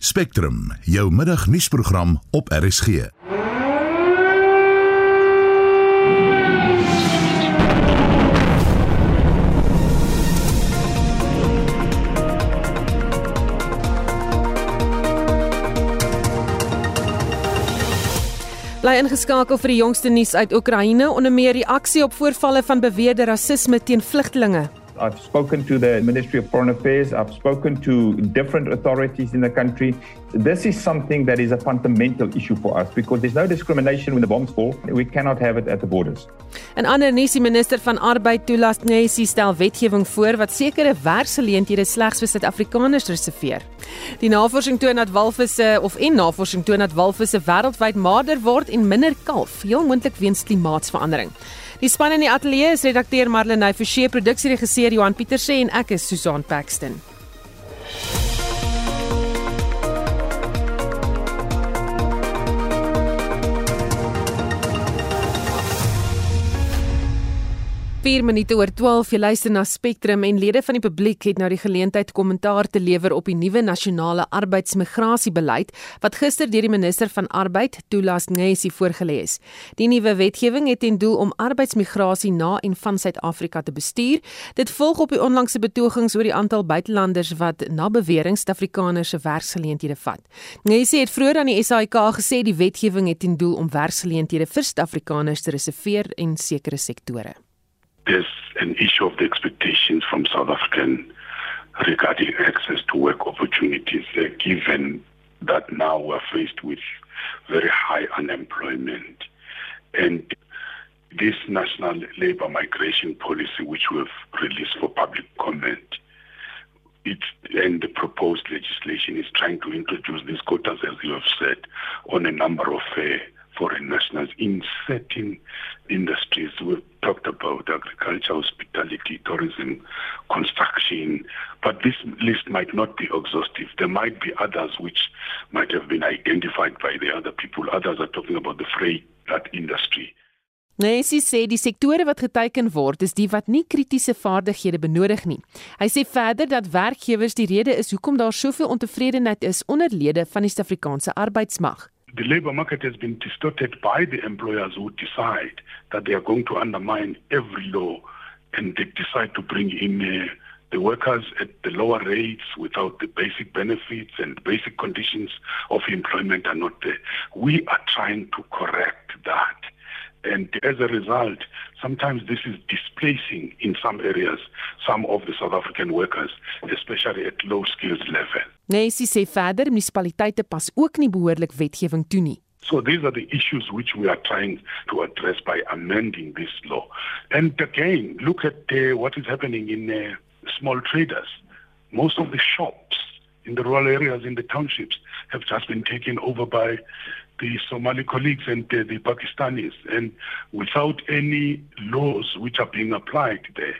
Spectrum, jou middagnuusprogram op RSG. Bly ingeskakel vir die jongste nuus uit Oekraïne onder meer reaksie op voorvalle van beweerde rasisme teen vlugtelinge. I've spoken to the Ministry of Foreign Affairs. I've spoken to different authorities in the country. This is something that is a fundamental issue for us because there's no discrimination when the bombs fall. We cannot have it at the borders. En ander nuus, die minister van Arbeid toelaat Nesi stel wetgewing voor wat sekere werksgeleenthede slegs vir Suid-Afrikaners reserveer. Die navorsing toon dat walvisse of en navorsing toon dat walvisse wêreldwyd maarder word en minder kalf, heel moontlik weens klimaatsverandering. Die span in die ateljee is redakteur Marlene Forsie, produksieregisseur Johan Pieterse en ek is Susan Paxton. Vier minute oor 12 jy luister na Spectrum en lede van die publiek het nou die geleentheid kommentaar te lewer op die nuwe nasionale arbeidsmigrasiebeleid wat gister deur die minister van arbeid Tulas Ngesi voorgelê is. Die nuwe wetgewing het ten doel om arbeidsmigrasie na en van Suid-Afrika te bestuur. Dit volg op die onlangse betogings oor die aantal buitelanders wat na bewering Suid-Afrikaners se werksgeleenthede vat. Ngesi het vroeër aan die SAIK gesê die wetgewing het ten doel om werksgeleenthede vir Suid-Afrikaners te reserveer en sekere sektore. There's an issue of the expectations from South African regarding access to work opportunities, uh, given that now we're faced with very high unemployment. And this national labor migration policy, which we've released for public comment, it, and the proposed legislation is trying to introduce these quotas, as you have said, on a number of uh, foreign nationals in certain industries. We've talked about agriculture, hospitality, tourism, construction, but this list might not be exhaustive. There might be others which might have been identified by the other people. Others are talking about the freight that industry. Nee, sy sê die sektore wat geteken word is die wat nie kritiese vaardighede benodig nie. Hy sê verder dat werkgewers die rede is hoekom daar soveel ontevredenheid is onder lede van die Suid-Afrikaanse arbeidsmag. The labor market has been distorted by the employers who decide that they are going to undermine every law and they decide to bring in uh, the workers at the lower rates without the basic benefits and basic conditions of employment are not there. We are trying to correct that. And as a result, sometimes this is displacing in some areas some of the South African workers, especially at low skills level. Nessie sê verder munisipaliteite pas ook nie behoorlik wetgewing toe nie. So these are the issues which we are trying to address by amending this law. And again, look at uh, what is happening in uh, small traders. Most of the shops in the rural areas in the townships have just been taken over by the Somali colleagues and uh, the Pakistanis and without any laws which are being applied there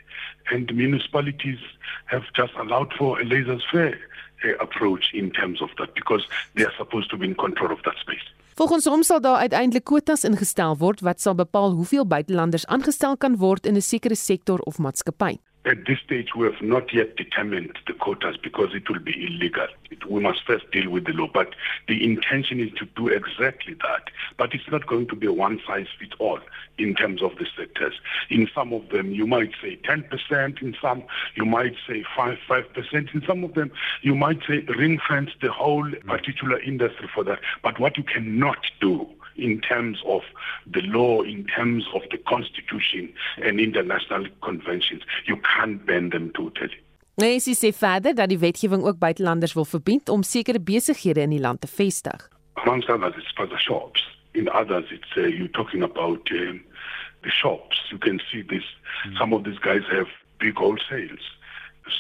and municipalities have just allowed for a laissez-faire uh, approach in terms of that because they are supposed to be in control of that space. Volgens hom sal daar uiteindelik kwotas ingestel word wat sal bepaal hoeveel buitelanders aangestel kan word in 'n sekere sektor of maatskappy. At this stage, we have not yet determined the quotas because it will be illegal. It, we must first deal with the law. But the intention is to do exactly that. But it's not going to be a one size fits all in terms of the sectors. In some of them, you might say 10%. In some, you might say 5 5%. In some of them, you might say ring fence the whole particular industry for that. But what you cannot do in terms of the law, in terms of the constitution and international conventions. You can't ban them totally. Nee, sy sê verder dat die wetgewing ook buitelanders wil verbied om sekere besighede in die land te vestig. Amongst others, it's for the shops. In others, it's uh, you're talking about um, the shops. You can see this. Mm. Some of these guys have big wholesales.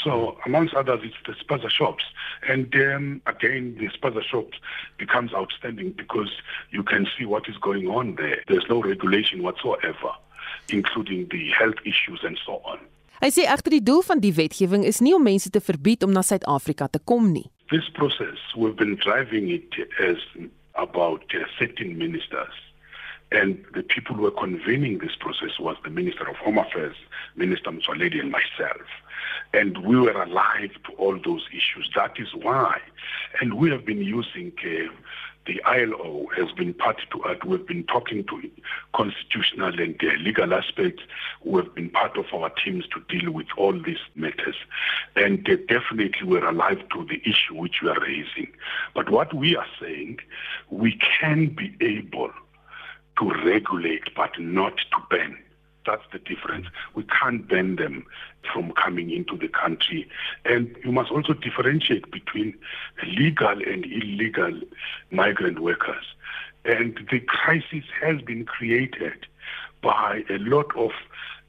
So amongst others, it's the spaza shops. And um, again, the spaza shops becomes outstanding because you can see what is going on there. There's no regulation whatsoever, including the health issues and so on. Hy sê egter die doel van die wetgewing is nie om mense te verbied om na Suid-Afrika te kom nie. This process we've been driving it as about uh, 13 ministers And the people who were convening this process was the Minister of Home Affairs, Minister Mswaledi and myself. And we were alive to all those issues. That is why. And we have been using uh, the ILO has been party to it. We've been talking to constitutional and uh, legal aspects. We've been part of our teams to deal with all these matters. And uh, definitely we're alive to the issue which we are raising. But what we are saying, we can be able to regulate but not to ban. That's the difference. We can't ban them from coming into the country. And you must also differentiate between legal and illegal migrant workers. And the crisis has been created by a lot of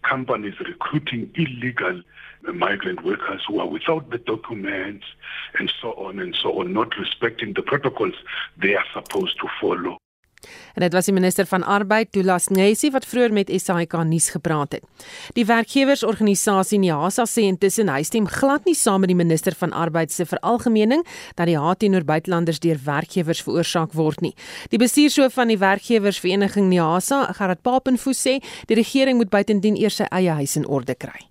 companies recruiting illegal migrant workers who are without the documents and so on and so on, not respecting the protocols they are supposed to follow. En dit was die minister van Arbeid, Tulas Ngesi wat vroeër met SAK nuus gepraat het. Die werkgewersorganisasie NIASA sê intussen hy stem glad nie saam met die minister van Arbeid se veralgemening dat die haat teenoor buitelanders deur werkgewers veroorsaak word nie. Die bestuurshoof van die werkgewersvereniging NIASA, Gerard Papenfoos sê die regering moet buitendien eers sy eie huis in orde kry.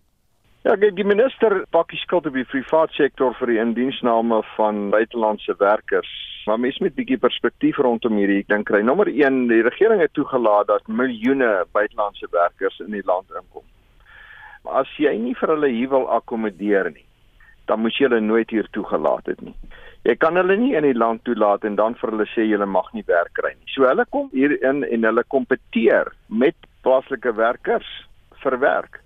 Ja, die minister pak die skuld op die private sektor vir die indiensname van buitelandse werkers. Maar mens moet 'n bietjie perspektief rondom hierdie ding kry. Nommer 1, die regering het toegelaat dat miljoene buitelandse werkers in die land inkom. Maar as jy nie vir hulle hier wil akkommodeer nie, dan moet jy hulle nooit hier toegelaat het nie. Jy kan hulle nie in die land toelaat en dan vir hulle sê julle mag nie werk kry nie. So hulle kom hier in en hulle kompeteer met plaaslike werkers vir werk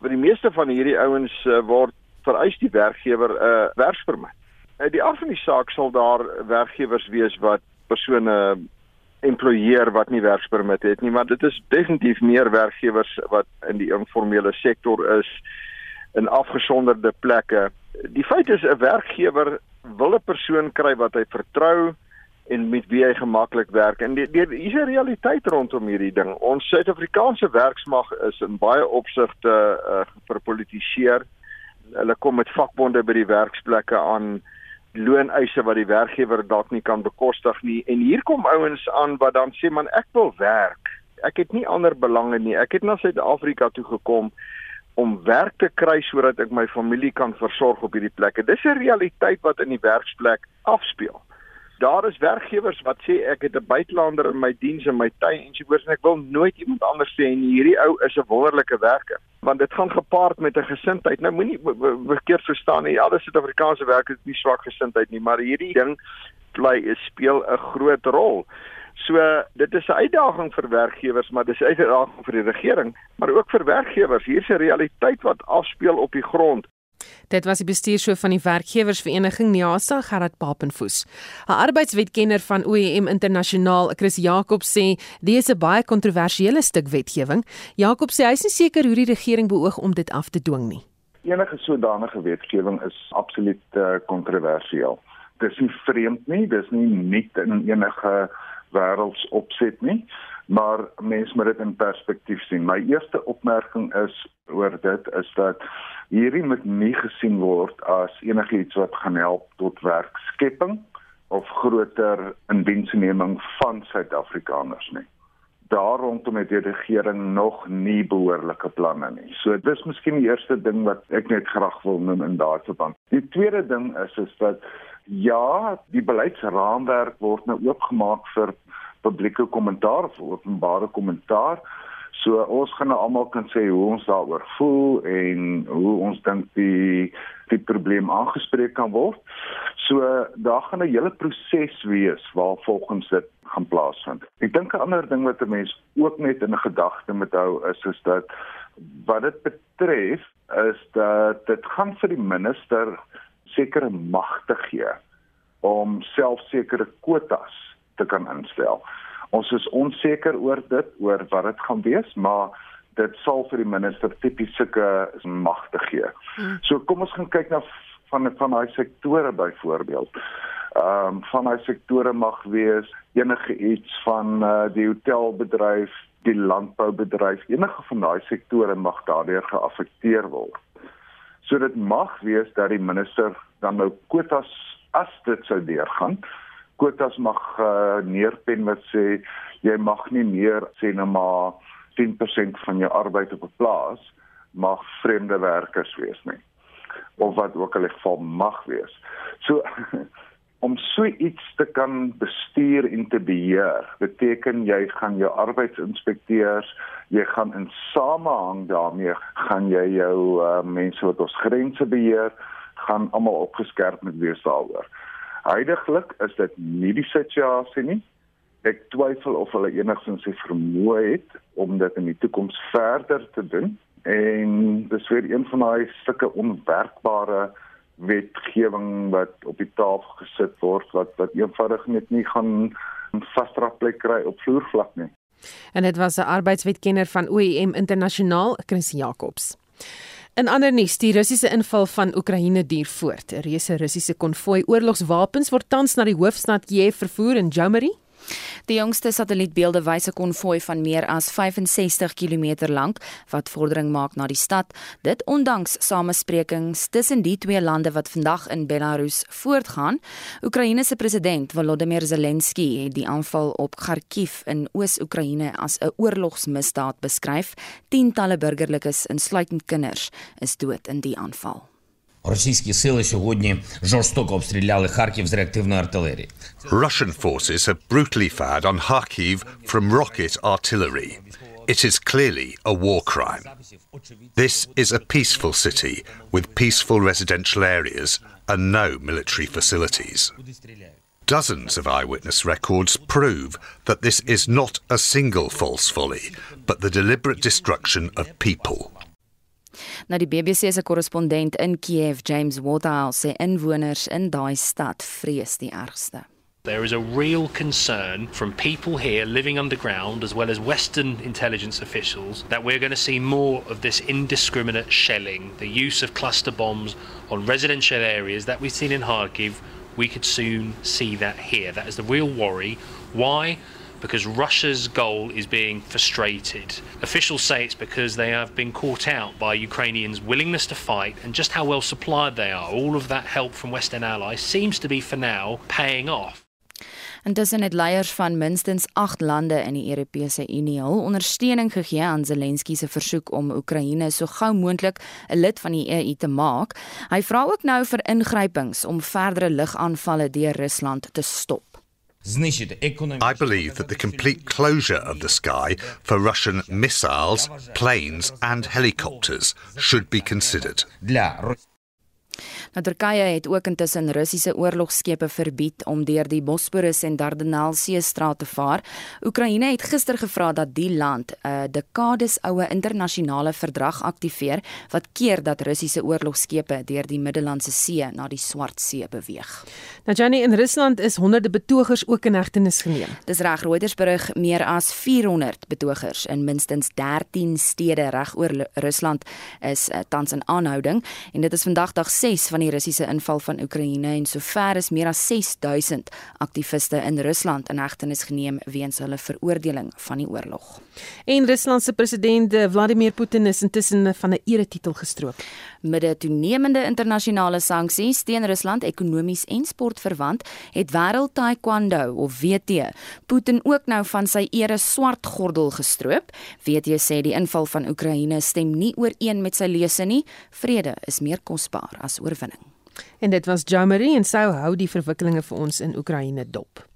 vir die meeste van hierdie ouens uh, word vereis die werkgewer 'n uh, werkspermit. Uh, die af van die saak sal daar werkgewers wees wat persone employeer wat nie werkspermit het nie, maar dit is definitief meer werkgewers wat in die informele sektor is in afgesonderde plekke. Die feit is 'n werkgewer wil 'n persoon kry wat hy vertrou en met wie hy gemaklik werk. En hier's 'n realiteit rondom hierdie ding. Ons Suid-Afrikaanse werksmag is in baie opsigte uh, verpolitiseer. Hulle kom met vakbonde by die werksplekke aan looneise wat die werkgewer dalk nie kan bekostig nie. En hier kom ouens aan wat dan sê man ek wil werk. Ek het nie ander belange nie. Ek het na Suid-Afrika toe gekom om werk te kry sodat ek my familie kan versorg op hierdie plekke. Dis 'n realiteit wat in die werksplek afspeel. Daar is werkgewers wat sê ek het 'n buitelander in my diens en my tuin en soos en ek wil nooit iemand anders sê en hierdie ou is 'n wonderlike werker want dit gaan gepaard met 'n gesindheid. Nou moenie verkeerd verstaan nie. Alle Suid-Afrikaanse werkers het nie swak gesindheid nie, maar hierdie ding bly speel 'n groot rol. So dit is 'n uitdaging vir werkgewers, maar dis 'n uitdaging vir die regering, maar ook vir werkgewers. Hier's 'n realiteit wat afspeel op die grond. Dit was die bestuurshoof van die werkgewersvereniging NIASA, Gerard Papenfoos. 'n Arbeidswetkenner van OEM Internasionaal, Chris Jakob sê, "Dit is 'n baie kontroversiële stuk wetgewing." Jakob sê hy is nie seker hoe die regering beoog om dit af te dwing nie. Enige sodanige wetgewing is absoluut uh, kontroversieel. Dis nie vreemd nie, dis nie nuut in enige wêreldsopset nie maar mens moet dit in perspektief sien. My eerste opmerking is oor dit is dat hierdie moet nie gesien word as enigiets wat gaan help tot werkskepping of groter indiensneming van Suid-Afrikaners nie. Daar rondom het die regering nog nie behoorlike planne nie. So dis miskien die eerste ding wat ek net graag wil noem in daardie verband. Die tweede ding is is dat ja, die beleidsraamwerk word nou oopgemaak vir publieke kommentaar of openbare kommentaar. So ons gaan nou almal kan sê hoe ons daaroor voel en hoe ons dink die die probleem aangespreek kan word. So daar gaan 'n hele proses wees waar volgens dit gaan plaasvind. Ek dink 'n ander ding wat 'n mens ook net in gedagte moet hou is is dat wat dit betref is dat dit gaan vir die minister sekere magte gee om selfsekere kwotas te kan instel. Ons is onseker oor dit, oor wat dit gaan wees, maar dit sal vir die minister tipies sulke magte gee. Hmm. So kom ons gaan kyk na van van daai sektore byvoorbeeld. Ehm um, van daai sektore mag wees enige iets van uh, die hotelbedryf, die landboubedryf, enige van daai sektore mag daardeur geaffekteer word. So dit mag wees dat die minister dan nou kwotas as dit sou deurgaan kwotas mag uh, neerpen wat sê jy mag nie meer sê nou maar 10% van jou arbeid op 'n plaas mag vreemde werkers wees nie of wat ook al die geval mag wees. So om so iets te kan bestuur en te beheer beteken jy gaan jou arbeidsinspekteurs jy gaan in samehang daarmee gaan jy jou uh, mense wat ons grense beheer gaan almal opgeskerp met wees daaroor. Huidiglik is dit nie die situasie nie. Ek twyfel of hulle enigstens se vermoë het om dit in die toekoms verder te doen en dis weer een van daai stukke onwerkbare wetgewing wat op die tafel gesit word wat wat eenvoudig net nie gaan vaste plek kry op vloervlak nie. En dit was 'n arbeidswetkenner van OIM Internasionaal, Chris Jacobs. In ander nuus, die Russiese inval van Oekraïne duur voort. 'n Reuse Russiese konvoi oorlogswapens word tans na die hoofstad Kiev vervoer in Jomari. Die jongste satellietbeelde wys 'n konvoi van meer as 65 km lank wat vordering maak na die stad. Dit ondanks samesprekings tussen die twee lande wat vandag in Belarus voortgaan. Oekraïne se president Volodymyr Zelensky het die aanval op Kharkiv in Oos-Oekraïne as 'n oorlogsmisdaad beskryf. Tientalle burgerlikes, insluitend kinders, is dood in die aanval. Російські сили сьогодні жорстоко обстріляли Харків з реактивної артилерії. Russian forces have brutally fired on Kharkiv from rocket artillery. It is clearly a war crime. This is a peaceful city with peaceful residential areas and no military facilities. Dozens of eyewitness records prove that this is not a single false volley, but the deliberate destruction of people. Nou die BBC se korrespondent in Kiev, James Waterhouse, sê inwoners in daai stad vrees die ergste. There is a real concern from people here living underground, as well as Western intelligence officials, that we're going to see more of this indiscriminate shelling, the use of cluster bombs on residential areas that we've seen in Kharkiv. We could soon see that here. That is the real worry. Why? Because Russia's goal is being frustrated. Officials say it's because they have been caught out by Ukrainians' willingness to fight and just how well supplied they are. All of that help from Western allies seems to be for now paying off. Intussen het leiers van minstens 8 lande in die Europese Unie hul ondersteuning gegee aan Zelensky se versoek om Oekraïne so gou moontlik 'n lid van die EU te maak. Hy vra ook nou vir ingrypings om verdere lugaanvalle deur Rusland te stop. I believe that the complete closure of the sky for Russian missiles, planes, and helicopters should be considered. Nou Turkye het ook intussen Russiese oorlogsschepe verbied om deur die Bosporus en Dardanelsee straat te vaar. Oekraïne het gister gevra dat die land 'n uh, dekades oue internasionale verdrag aktiveer wat keer dat Russiese oorlogsschepe deur die Middellandse See na die Swart See beweeg. Nou Jenny in Rusland is honderde betogers ook in hegtenis geneem. Dis reg Reuters berig meer as 400 betogers in minstens 13 stede reg oor Rusland is uh, tans in aanhouding en dit is vandag dag 6 van die Russiese inval van Oekraïne en sover is meer as 6000 aktiviste in Rusland in hegtenis geneem weens hulle veroordeling van die oorlog. En Rusland se president Vladimir Putin is intussen van 'n eretitel gestroop. Midde toenemende internasionale sanksies teen Rusland ekonomies en sportverwant, het Wêreld Taekwondo of WT Putin ook nou van sy ere swart gordel gestroop. WT sê die inval van Oekraïne stem nie ooreen met sy lese nie. Vrede is meer kosbaar as oorwinning. En dit was Jamari en sou hou die verwikkelinge vir ons in Oekraïne dop.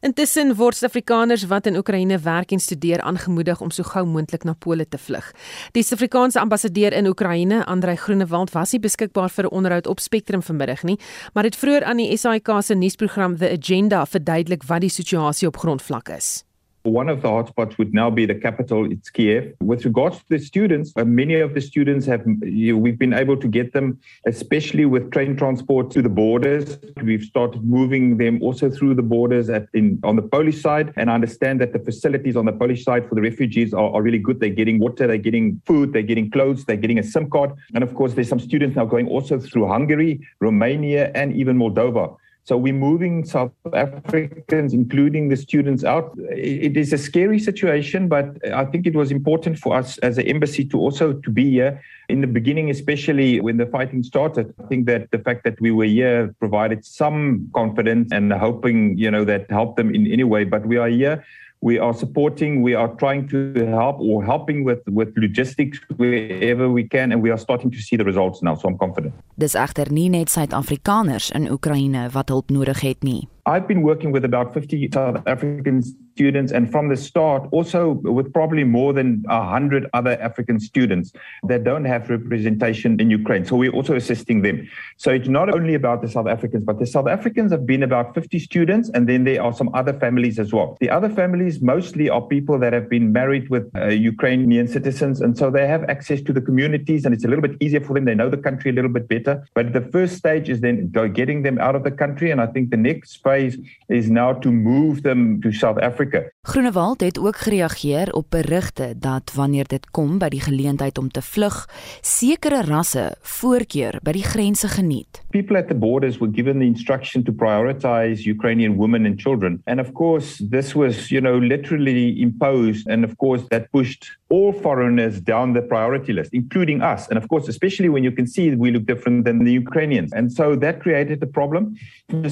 Intussen word Suid-Afrikaners wat in Oekraïne werk en studeer aangemoedig om so gou moontlik na Pole te vlug. Die Suid-Afrikaanse ambassadeur in Oekraïne, Andrei Groenewald, was nie beskikbaar vir 'n onderhoud op Spectrum vanmiddag nie, maar het vroeër aan die SAK se nuusprogram The Agenda verduidelik wat die situasie op grondvlak is. One of the hotspots would now be the capital, it's Kiev. With regards to the students, uh, many of the students have, you we've been able to get them, especially with train transport to the borders. We've started moving them also through the borders at, in, on the Polish side. And I understand that the facilities on the Polish side for the refugees are, are really good. They're getting water, they're getting food, they're getting clothes, they're getting a SIM card. And of course, there's some students now going also through Hungary, Romania, and even Moldova. So we're moving South Africans, including the students, out. It is a scary situation, but I think it was important for us as an embassy to also to be here in the beginning, especially when the fighting started. I think that the fact that we were here provided some confidence and hoping, you know, that helped them in any way. But we are here we are supporting we are trying to help or helping with with logistics wherever we can and we are starting to see the results now so i'm confident. Dis egter nie net suid-afrikaners in Oekraïne wat hulp nodig het nie. I've been working with about 50 South African students, and from the start, also with probably more than 100 other African students that don't have representation in Ukraine. So we're also assisting them. So it's not only about the South Africans, but the South Africans have been about 50 students, and then there are some other families as well. The other families mostly are people that have been married with uh, Ukrainian citizens, and so they have access to the communities, and it's a little bit easier for them. They know the country a little bit better. But the first stage is then getting them out of the country, and I think the next phase is now to move them to South Africa. Groenewald het ook gereageer op berigte dat wanneer dit kom by die geleentheid om te vlug, sekere rasse voorkeur by die grense geniet. People at the borders were given the instruction to prioritize Ukrainian women and children. And of course, this was, you know, literally imposed and of course that pushed all foreigners down the priority list, including us. And of course, especially when you can see we look different than the Ukrainians. And so that created a problem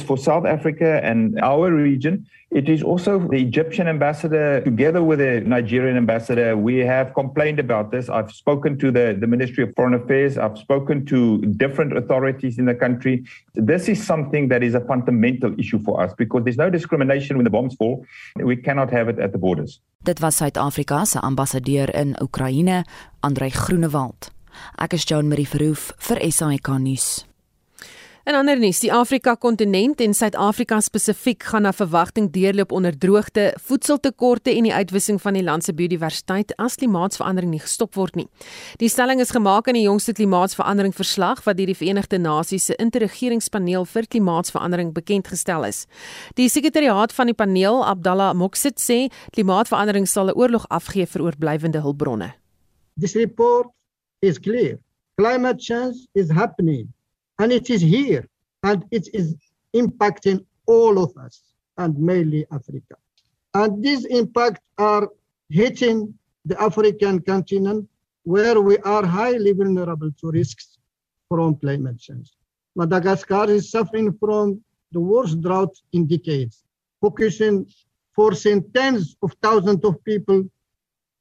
for South Africa and our region. It is also the Egyptian ambassador, together with the Nigerian ambassador, we have complained about this. I've spoken to the, the Ministry of Foreign Affairs, I've spoken to different authorities in the country. This is something that is a fundamental issue for us because there's no discrimination when the bombs fall. We cannot have it at the borders. Dit was Suid-Afrika se ambassadeur in Oekraïne, Andrei Groenewald. Ek is Joan Marie Verhoef vir SAK nuus. En ander nuus, die Afrika kontinent en Suid-Afrika spesifiek gaan na verwagting deurloop onder droogte, voedseltekorte en die uitwissing van die land se biodiversiteit as klimaatsverandering nie gestop word nie. Die stelling is gemaak in die jongste klimaatsverandering verslag wat deur die Verenigde Nasies se interregeringspaneel vir klimaatsverandering bekend gestel is. Die sekretariaat van die paneel, Abdallah Moksit sê, klimaatsverandering sal 'n oorlog afgee vir oorblywende hulpbronne. This report is clear. Climate change is happening and it is here and it is impacting all of us and mainly Africa. And these impacts are hitting the African continent where we are highly vulnerable to risks from climate change. Madagascar is suffering from the worst drought in decades, focusing, forcing tens of thousands of people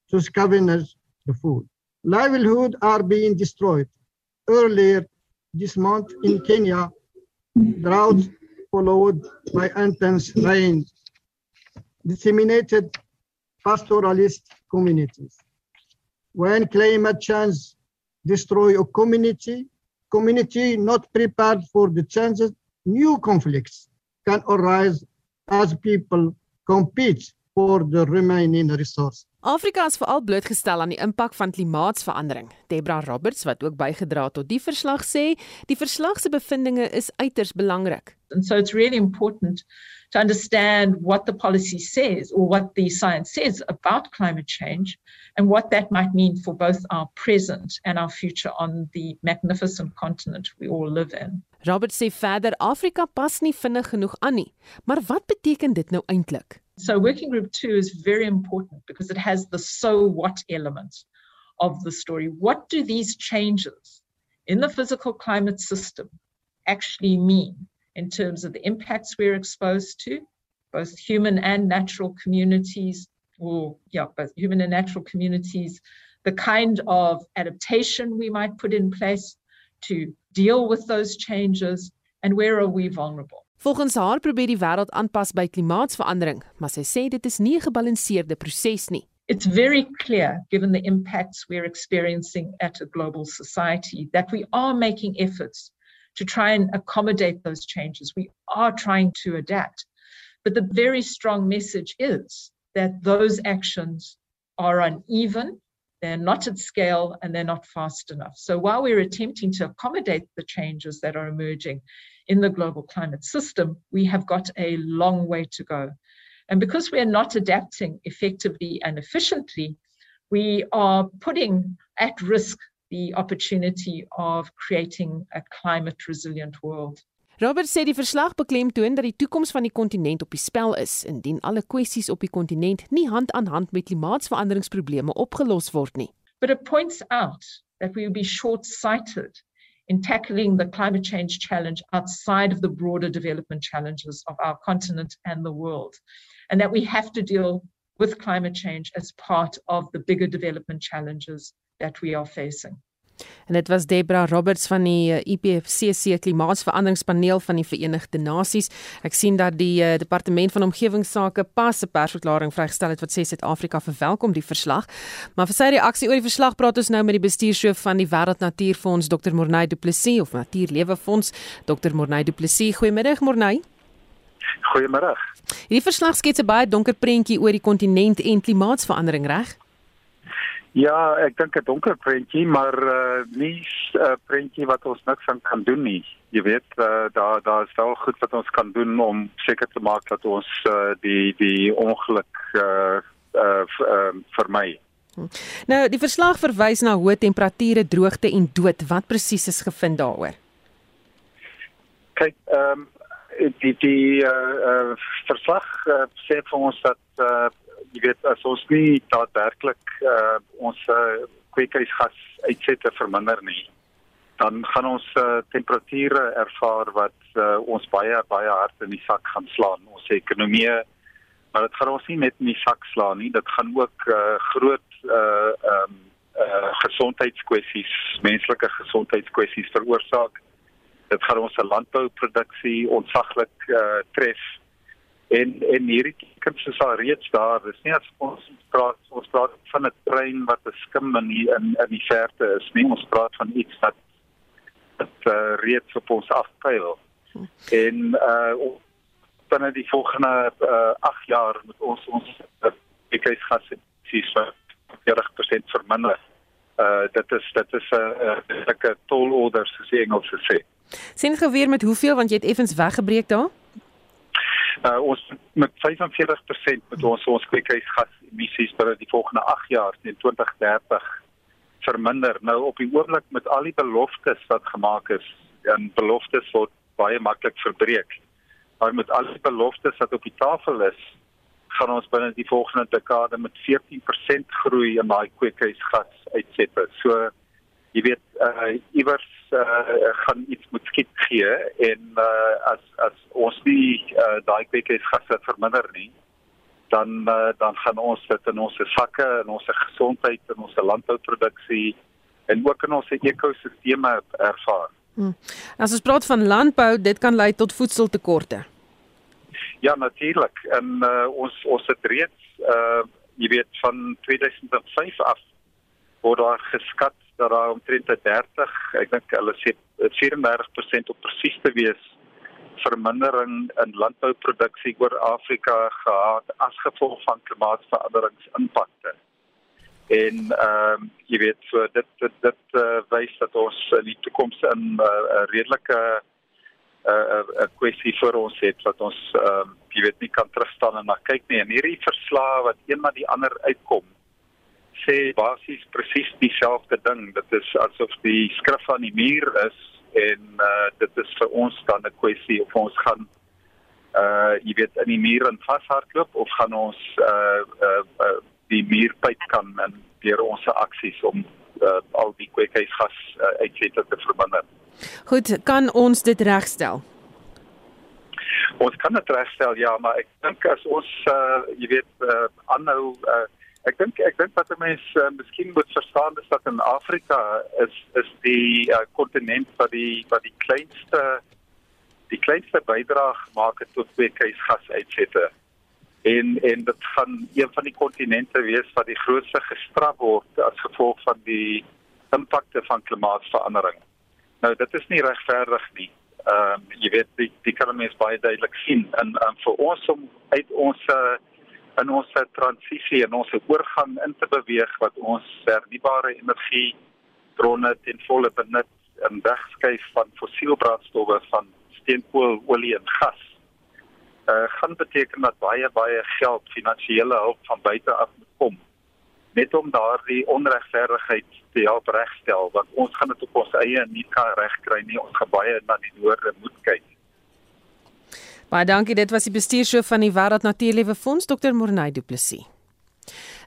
to scavenge the food. Livelihood are being destroyed. Earlier, this month in Kenya, drought followed by intense rain disseminated pastoralist communities. When climate change destroy a community, community not prepared for the changes, new conflicts can arise as people compete for the remaining resource. Afrika is veral blootgestel aan die impak van klimaatsverandering. Debra Roberts wat ook bygedra het tot die verslag sê, die verslag se bevindinge is uiters belangrik. And so it's really important to understand what the policy says or what the science says about climate change and what that might mean for both our present and our future on the magnificent continent we all live in. Robert sê verder Afrika pas nie vinnig genoeg aan nie. Maar wat beteken dit nou eintlik? So, working group two is very important because it has the so what element of the story. What do these changes in the physical climate system actually mean in terms of the impacts we're exposed to, both human and natural communities, or yeah, both human and natural communities, the kind of adaptation we might put in place to deal with those changes, and where are we vulnerable? Volgens haar probeer die wêreld aanpas by klimaatsverandering, maar sy sê dit is nie 'n gebalanseerde proses nie. It's very clear given the impacts we're experiencing at a global society that we are making efforts to try and accommodate those changes. We are trying to adapt. But the very strong message is that those actions are uneven, they're not at scale, and they're not fast enough. So while we're attempting to accommodate the changes that are emerging, in the global climate system, we have got a long way to go. And because we are not adapting effectively and efficiently, we are putting at risk the opportunity of creating a climate resilient world. Robert sê die verslag beklemtoon dat die toekoms van die kontinent op die spel is indien alle kwessies op die kontinent nie hand aan hand met klimaatsveranderingsprobleme opgelos word nie. But it points out that we will be short-sighted in tackling the climate change challenge outside of the broader development challenges of our continent and the world. And that we have to deal with climate change as part of the bigger development challenges that we are facing. En dit was Debra Roberts van die eh, IPCC klimaatsveranderingspaneel van die Verenigde Nasies. Ek sien dat die uh, departement van omgewingsake pas 'n persverklaring vrygestel het wat sê Suid-Afrika verwelkom die verslag. Maar vir sy reaksie oor die verslag praat ons nou met die bestuurshoof van die Wêreld Natuurfonds Dr. Morney Du Plessis of Natuurlewe Fonds Dr. Morney Du Plessis. Goeiemiddag Morney. Goeiemôre. Hierdie verslag skets 'n baie donker prentjie oor die kontinent en klimaatsverandering, reg? Ja, ek dink 'n donker prentjie, maar uh, nie 'n uh, prentjie wat ons niks aan kan doen nie. Jy weet, uh, daar daar is wel goed wat ons kan doen om seker te maak dat ons uh, die die ongeluk uh, uh, uh, vermy. Nou, die verslag verwys na hoë temperature, droogte en dood. Wat presies is gevind daaroor? Kyk, ehm um, die die uh, uh, verslag uh, sê vir ons dat uh, jy weet as ons nie daadwerklik uh, ons uh, kweekhuisgas uitsette verminder nie dan gaan ons uh, temperature ervaar wat uh, ons baie baie hard in die sak gaan slaan ons ekonomie. Maar dit gaan ons nie net in die sak slaan nie dit gaan ook uh, groot uh, um, uh, gesondheidskwessies menslike gesondheidskwessies veroorsaak. Dit gaan ons landbouproduksie ontsaglik uh, tref En en hierdie tekens is al reeds daar. Dis nie as ons praat ons praat van 'n trein wat 'n skim in die, in in die verte is nie. Ons praat van iets wat wat uh, reeds op ons afpyl. En uh binne die volgende uh 8 jaar moet ons ons ekkiesgasse sies vir 40% verminder. Uh dit is dit is 'n uh, 'n uh, tol order soos die Engels sê. Sien geweer met hoeveel want jy het effens weggebreek daar? Uh, ons met 45% met ons ons kweekhuisgas emissies binne die volgende 8 jaar teen 2030 verminder. Nou op die oomblik met al die beloftes wat gemaak is, en beloftes word baie maklik verbreek. Maar met al die beloftes wat op die tafel is, gaan ons binne die volgende dekade met 14% groei in daai kweekhuisgas uitsette. So jy weet uh iewers uh gaan iets moet skiet gee en uh as as ons nie uh daai kweekhuisgasse verminder nie dan uh, dan gaan ons dit in ons sakke en ons gesondheid en ons landbouproduksie en ook in ons ekosisteme ervaar. Hmm. As ons praat van landbou, dit kan lei tot voedseltekorte. Ja, natuurlik. En uh, ons ons het reeds uh jy weet van 2005 af word daar geskat dat daar omtrent 30, ek dink hulle sê 34% op presies te wees vermindering in landbouproduksie oor Afrika gehad as gevolg van klimaatsveranderingsimpakte. En ehm um, jy weet so dit dit dit uh, wys dat ons in die toekoms 'n uh, redelike 'n uh, 'n uh, kwessie vir ons het wat ons ehm um, jy weet nie kan terugstaan en na kyk nie. En hierdie verslae wat een na die ander uitkom sê basies presies dieselfde ding. Dit is asof die skrif aan die muur is en uh dit is vir ons dan 'n kwessie of ons gaan uh jy weet in die muur in vashardloop of gaan ons uh uh, uh die muurpyp kan en deur ons aksies om uh, al die kweekhuisgas uh, uitsette te verminder. Goed, kan ons dit regstel? Ons kan dit regstel ja, maar ek dink as ons uh jy weet uh aanhou uh Ek dink ek dink wat mense uh, miskien moet verstaan is dat in Afrika is is die uh, kontinent uh, wat die wat die kleinste die kleinste bydrae maak tot kweekhuisgas uitsette. En en dit gaan een van die kontinente wees wat die grootste gestraf word as gevolg van die impakte van klimaatsverandering. Nou dit is nie regverdig nie. Ehm uh, jy weet die die kan mense baie duidelik sien en um, vir ons om uit ons uh, in ons transisie en ons oorgang in te beweeg wat ons hernubare energie bronne ten volle benut en wegskuif van fossielbrandstowwe van steenkool, olie en gas. Uh gaan beteken dat baie baie geld finansiële hulp van buite af moet kom net om daardie onregverdigheid te help regstel want ons gaan dit op ons eie nie kan regkry nie ons gaan baie na die noorde moet kyk Baie dankie. Dit was die bestuurshoof van die Wêreld Natuurlewe Fonds, Dr. Morney Du Plessis.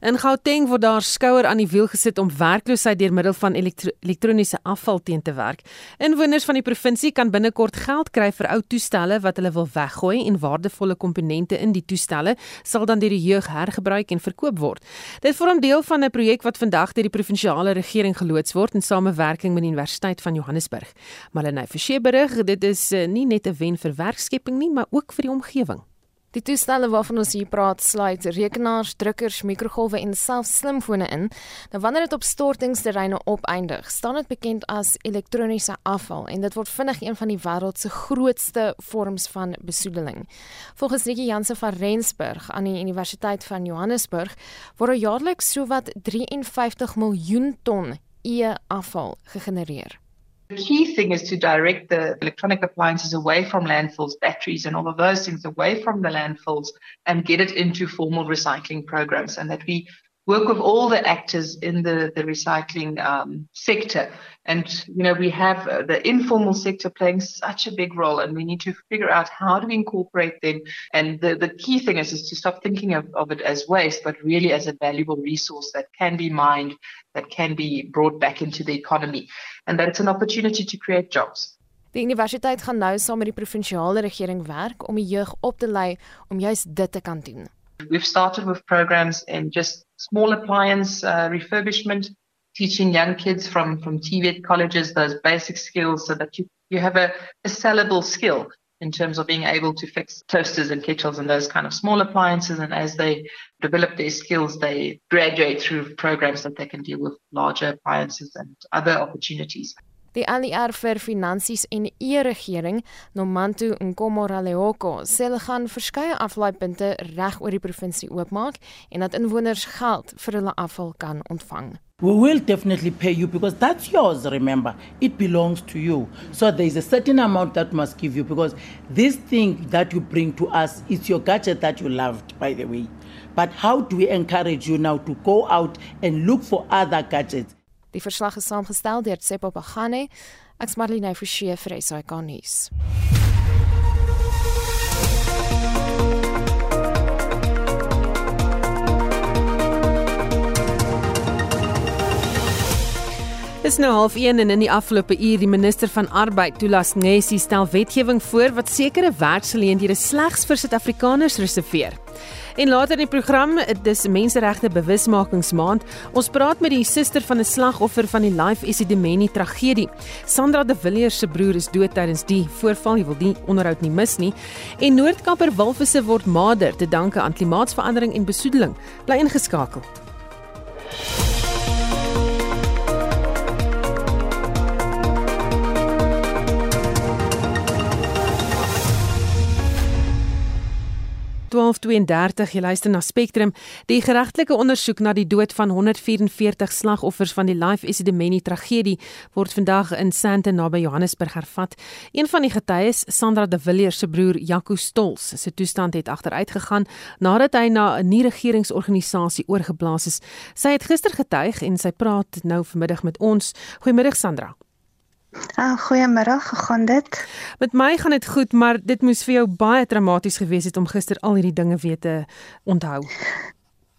In Gauteng word daar skouer aan die wiel gesit om werkloosheid deur middel van elektro elektroniese afval teen te werk. Inwoners van die provinsie kan binnekort geld kry vir ou toestelle wat hulle wil weggooi en waardevolle komponente in die toestelle sal dan deur die jeug hergebruik en verkoop word. Dit vorm deel van 'n projek wat vandag deur die provinsiale regering geloods word in samewerking met die Universiteit van Johannesburg. Malene Forsie berig, dit is eh, nie net 'n wen vir werkskepping nie, maar ook vir die omgewing. Die toestelle waarvan ons hier praat, sluit rekenaars, drukkers, mikrogolwe en selfs slimfone in. Nou wanneer dit op stortingsterreine opeindig, staan dit bekend as elektroniese afval en dit word vinnig een van die wêreld se grootste vorms van besoedeling. Volgens Ricky Jansen van Rensburg aan die Universiteit van Johannesburg word jaarliks sowat 53 miljoen ton e-afval gegenereer. The key thing is to direct the electronic appliances away from landfills, batteries, and all of those things away from the landfills and get it into formal recycling programs. And that we work with all the actors in the, the recycling um, sector. And, you know, we have uh, the informal sector playing such a big role and we need to figure out how do we incorporate them. And the, the key thing is, is to stop thinking of, of it as waste, but really as a valuable resource that can be mined, that can be brought back into the economy. And that it's an opportunity to create jobs. Die universiteit gaan nou saam met die provinsiale regering werk om die jeug op te lei om juist dit te kan doen. We've started with programs in just small appliance uh, refurbishment, teaching young kids from, from TVET colleges those basic skills so that you, you have a, a sellable skill in terms of being able to fix toasters and kettles and those kind of small appliances. And as they develop their skills, they graduate through programs that they can deal with larger appliances and other opportunities. Die ANR vir Finansies en E-regering, Nomantu Nkomoraleoko, sê hulle gaan verskeie aflaaipunte reg oor die provinsie oopmaak en dat inwoners geld vir hulle afval kan ontvang. We will definitely pay you because that's yours, remember. It belongs to you. So there is a certain amount that must give you because this thing that you bring to us, it's your gadget that you loved, by the way. But how do we encourage you now to go out and look for other gadgets? Die verslag is saamgestel deur Tsepo Pagane. Ek's Marlene Forsie vir SAK nuus. Dis nou half 1 en in die afgelope uur die minister van Arbeid, Tulas Ngesi, stel wetgewing voor wat sekere werksgeleenthede slegs vir Suid-Afrikaners reserveer. En later in die program, dis Menseregte Bewusmakingsmaand, ons praat met die suster van 'n slagoffer van die Life Esidimeni tragedie. Sandra de Villiers se broer is dood tydens die voorval, jy wil die onderhoud nie mis nie. En Noordkaper walvisse word mader te danke aan klimaatsverandering en besoedeling. Bly ingeskakel. 12:32 jy luister na Spectrum. Die geregtelike ondersoek na die dood van 144 slagoffers van die Life Esidimeni tragedie word vandag in Sandton naby Johannesburg hervat. Een van die getuies Sandra de Villiers se broer Jaco Stols se toestand het agteruit gegaan nadat hy na 'n nie-regeringsorganisasie oorgeblaas is. Sy het gister getuig en sy praat nou vanmiddag met ons. Goeiemiddag Sandra Ah, goeiemôre, gegaan dit? Met my gaan dit goed, maar dit moes vir jou baie traumaties gewees het om gister al hierdie dinge weer te onthou.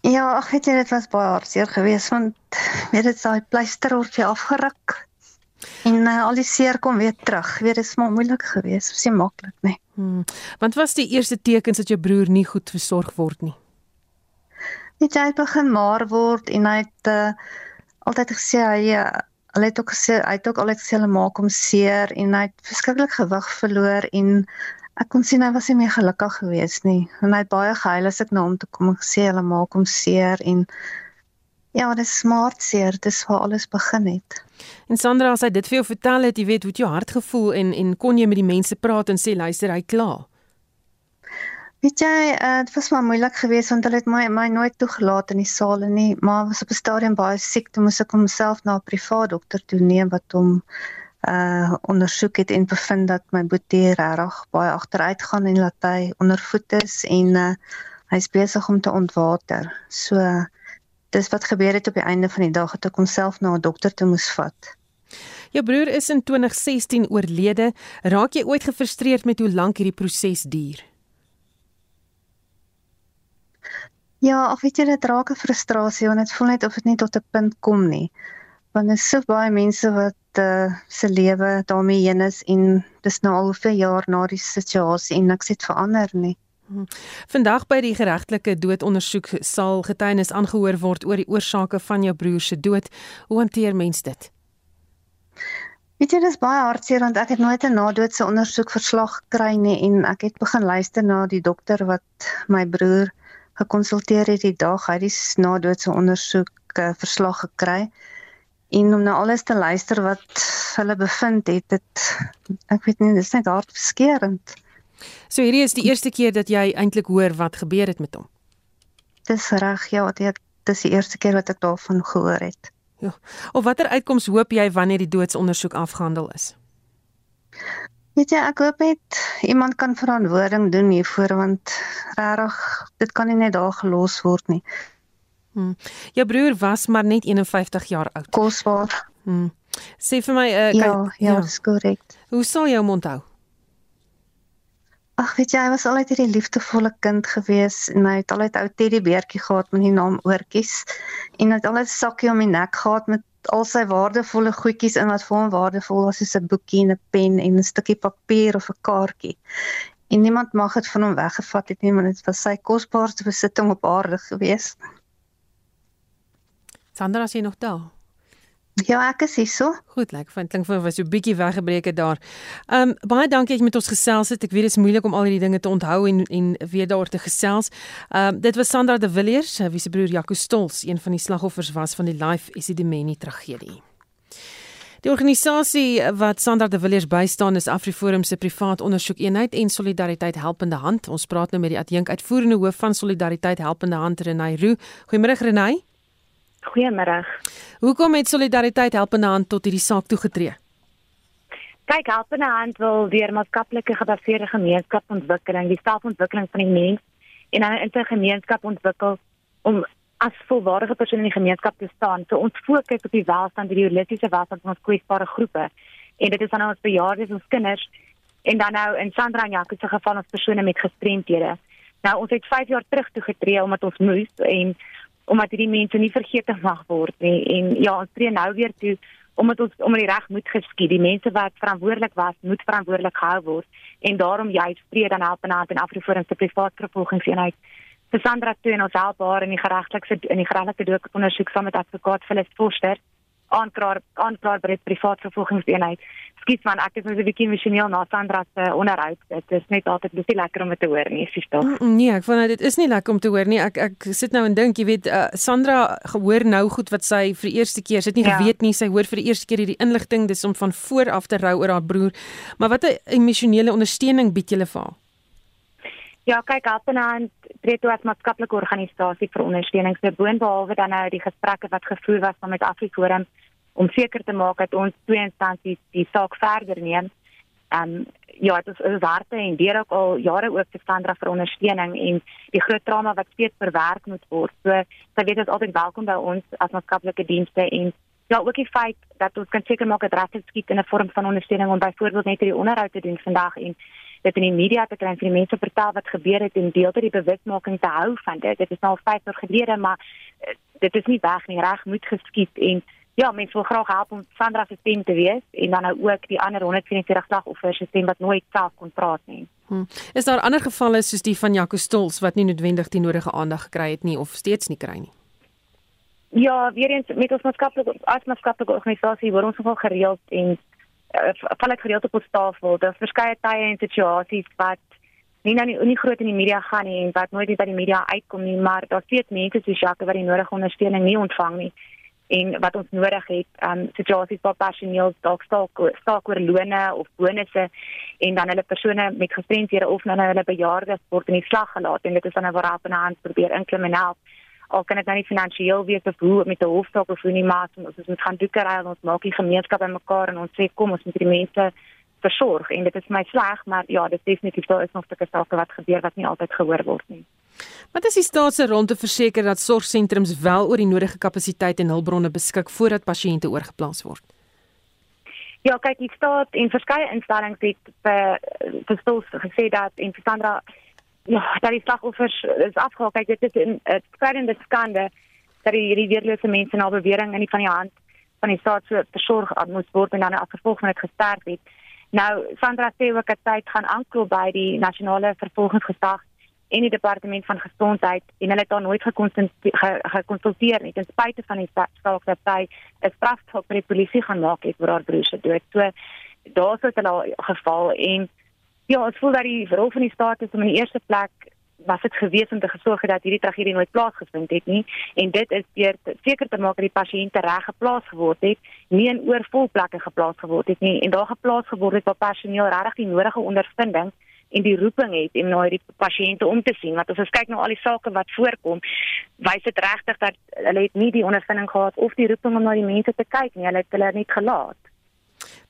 Ja, ag weet jy, dit was baie hartseer geweest want weet dit daai pleister word jy afgeruk. En uh, al die seer kom weer terug. Weer is maar moeilik geweest, was nie maklik nie. Hmm. Want was die eerste tekens dat jou broer nie goed versorg word nie? Net hy begin maar word en hy het uh, altyd gesê hy uh, Hulle het ook gesê hy het ook al gesê hulle maak hom seer en hy het verskriklik gewig verloor en ek kon sien hy was nie meer gelukkig geweest nie. En hy het baie gehuil as ek na hom toe kom en gesê hulle maak hom seer en ja, dit is smart seer, dis waar alles begin het. En Sandra, as hy dit vir jou vertel het, jy weet hoe dit jou hart gevoel en en kon jy met die mense praat en sê luister, hy kla. Weet jy, uh, dit was maar moeilik geweest want hulle het my my nooit toegelaat in die sale nie, maar was op 'n stadium baie siek, toe moes ek homself na 'n privaat dokter toe neem wat hom uh ondersoek het en bevind dat my boetie regtig baie agteruit gaan en dat hy ondervoed is en uh hy's besig om te ontwater. So dis wat gebeur het op die einde van die dag het ek homself na 'n dokter toe moes vat. Jou broer is in 2016 oorlede. Raak jy ooit gefrustreerd met hoe lank hierdie proses duur? Ja, of weet jy dit raak 'n frustrasie want dit voel net of dit nie tot 'n punt kom nie. Want daar is so baie mense wat uh, se lewe daarmee heen is en dis nou al hoeveel jaar na die situasie en niks het verander nie. Hm. Vandag by die geregtelike doodondersoek sal getuienis aangehoor word oor die oorsake van jou broer se dood. Hoe hanteer mens dit? Weet jy dis baie hartseer want ek het nooit 'n nadoodse ondersoekverslag gekry nie en ek het begin luister na die dokter wat my broer gekonsulteer het die dag hy die nadoodse ondersoek uh, verslag gekry en om na alles te luister wat hulle bevind het dit ek weet nie dis net hartverskeurende So hierdie is die eerste keer dat jy eintlik hoor wat gebeur het met hom. Dis reg, ja, dit is die eerste keer wat ek daarvan gehoor het. Ja. Of watter uitkoms hoop jy wanneer die doodsondersoek afgehandel is? Weet jy, ek hoop net iemand kan verantwoording doen hiervoor want regtig dit kan nie net daar gelos word nie. Hm. Jou broer was maar net 51 jaar oud. Kosbaar. Hm. Sê vir my, uh, ja, kan, ja, ja, dis korrek. Hoe sal jy hom onthou? Ag, weet jy, hy was altyd hierdie liefdevolle kind gewees en hy het altyd ou teddybeertjie gehad met die naam Oortjies en hy het altyd 'n sakkie om die nek gehad met al sy waardevolle goedjies in wat vir hom waardevol was soos 'n boekie en 'n pen en 'n stukkie papier of 'n kaartjie. En niemand mag dit van hom weggevat het nie, want dit was sy kosbaarste besitting op aarde gewees. Sandra, as jy nog daar? Ja, ek is hier so. Goed, lekker. Vind klink vir was so bietjie weggebreek het daar. Ehm um, baie dankie dat jy met ons gesels het. Ek weet dit is moeilik om al hierdie dinge te onthou en en weer daar te gesels. Ehm um, dit was Sandra de Villiers, wie se broer Jaco Stols, een van die slagoffers was van die Life Isidimeni tragedie. Die organisasie wat Sandra de Villiers bystaan is AfriForum se privaat ondersoekeenheid en Solidariteit Helpende Hand. Ons praat nou met die adjunk uitvoerende hoof van Solidariteit Helpende Hand, Renay Roo. Goeiemôre Renay. Goeiemôre. Hoekom het Solidariteit Helpende Hand tot hierdie saak toegetree? Kyk, Helpende Hand wil deur maatskaplike gebaseerde gemeenskapsontwikkeling die selfontwikkeling van die mens en 'n inter gemeenskap ontwikkel om as volwaardige persoon in die gemeenskap te staan. So ons fokus op die welstand, die holistiese welstand van ons kwesbare groepe. En dit is dan ons bejaardes, ons kinders en dan nou in Sandra en Jacques se geval ons persone met gestremthede. Nou ons het 5 jaar terug toegetree omdat ons moes en omdat hierdie mense nie vergeet mag word nie. En ja ons tree nou weer toe omdat ons omdat die reg moet geskied. Die mense wat verantwoordelik was moet verantwoordelik gehou word. En daarom juist tree dan help en aan Afriforum se privaat vervolgingseenheid. Sandra toe en ons help haar in die geregtelike in die geregtelike dookondersoek saam met advokaat Phyllis Forster aanklaar aanklaar by die privaat vervolgingseenheid skiet man ek is net 'n bietjie emosioneel na Sandra se onderhoud. Dit is net altyd dis nie lekker om dit te hoor nie, sies tog. Nee, ek vond dit is nie lekker om te hoor nie. Ek ek sit nou en dink, jy weet, uh, Sandra gehoor nou goed wat sy vir die eerste keer, sy het nie ja. geweet nie, sy hoor vir die eerste keer hierdie inligting dis om van voor af te rou oor haar broer. Maar wat 'n emosionele ondersteuning bied julle vir haar? Ja, kyk, Alpenhand tree toe as maatskaplike organisasie vir ondersteuning. So boonbehalwe dan nou die gesprekke wat gevoer was met Afriforum om seker te maak dat ons twee instansies die saak verder neem. Ehm um, ja, dit is, is harte en deur ook al jare ook te Sandra vir ondersteuning en die groot trauma wat steeds verwerk moet word. So sy weet dit is altyd welkom by ons as maatskaplike dienste en ja, ook die feit dat ons kan seker maak dat regtig skiet in 'n vorm van ondersteuning om byvoorbeeld net hierdie onderhoud te doen vandag en dit in die media te kry en vir die mense vertel wat gebeur het en deel dit die bewusmaking te hou van dit. Dit is nou 5 jaar gelede, maar uh, dit is nie weg nie. Reg moet geskied en ja, mense wil graag help om Sandra se stem te wees en dan nou ook die ander 144 slagoffers se stem wat nooit self kon praat nie. Hmm. Is daar ander gevalle soos die van Jaco Stols wat nie noodwendig die nodige aandag gekry het nie of steeds nie kry nie? Ja, weer eens met ons maatskaplike as maatskaplike organisasie word ons nogal gereeld en uh, val ek gereeld op ons tafel. Daar's verskeie tye en situasies wat nie nou nie, nie groot in die media gaan nie en wat nooit by die media uitkom nie, maar daar's steeds mense soos Jacques wat die nodige ondersteuning nie ontvang nie en wat ons nodig het um situasies waar personeel dalk staak staak oor lone of bonusse en dan hulle persone met gestremdhede of dan hulle bejaardes word in die slag gelaat en dit is dan 'n waarop 'n hand probeer inkriminaal al kan dit nou nie finansiëel wees of hoe met 'n hofsaak of hoe nie maar ons ons moet gaan doekery ons maak die gemeenskap bymekaar en ons sê kom ons moet die mense versorg. En dit is my sleg maar ja dit definitief daar is nog sulke sake wat gebeur wat nie altyd gehoor word nie Wat is die staat se rond te verseker dat sorgsentrums wel oor die nodige kapasiteit en hulpbronne beskik voordat pasiënte oorgeplaas word? Ja, kyk, die staat en verskeie instellings het verstoors gesê dat en Sandra ja, dat die slagoffers is afgehaal. Kyk, dit is 'n skrydende skande dat hierdie weerlose mense na bewering in die van die hand van die staat so versorg moet word en dan as gevolg van dit gesterf het. Nou Sandra sê ook dat sy gaan aanklop by die nasionale vervolgingsgesag en die departement van gesondheid en hulle het daar nooit gekonsulteer nie. Ten spyte van die saak dat sy 'n strafsaak vir die polisie gaan maak het oor haar broer se dood. So daar sou dit al geval en ja, ek voel dat die rol van die staat is om in die eerste plek was dit gewees om te gesorg dat hierdie tragedie nooit plaasgevind het nie. En dit is deur seker te maak dat die pasiënte reg geplaas geword het, nie in oorvol plekke geplaas geword het nie. En daar geplaas geword het waar personeel regtig die nodige ondervinding en die roeping het om na hierdie pasiënte om te sien want as ons kyk na al die sake wat voorkom wys dit regtig dat hulle het nie die ondervinding gehad of die roeping om na die mense te kyk nie. Hulle het hulle net gelaat.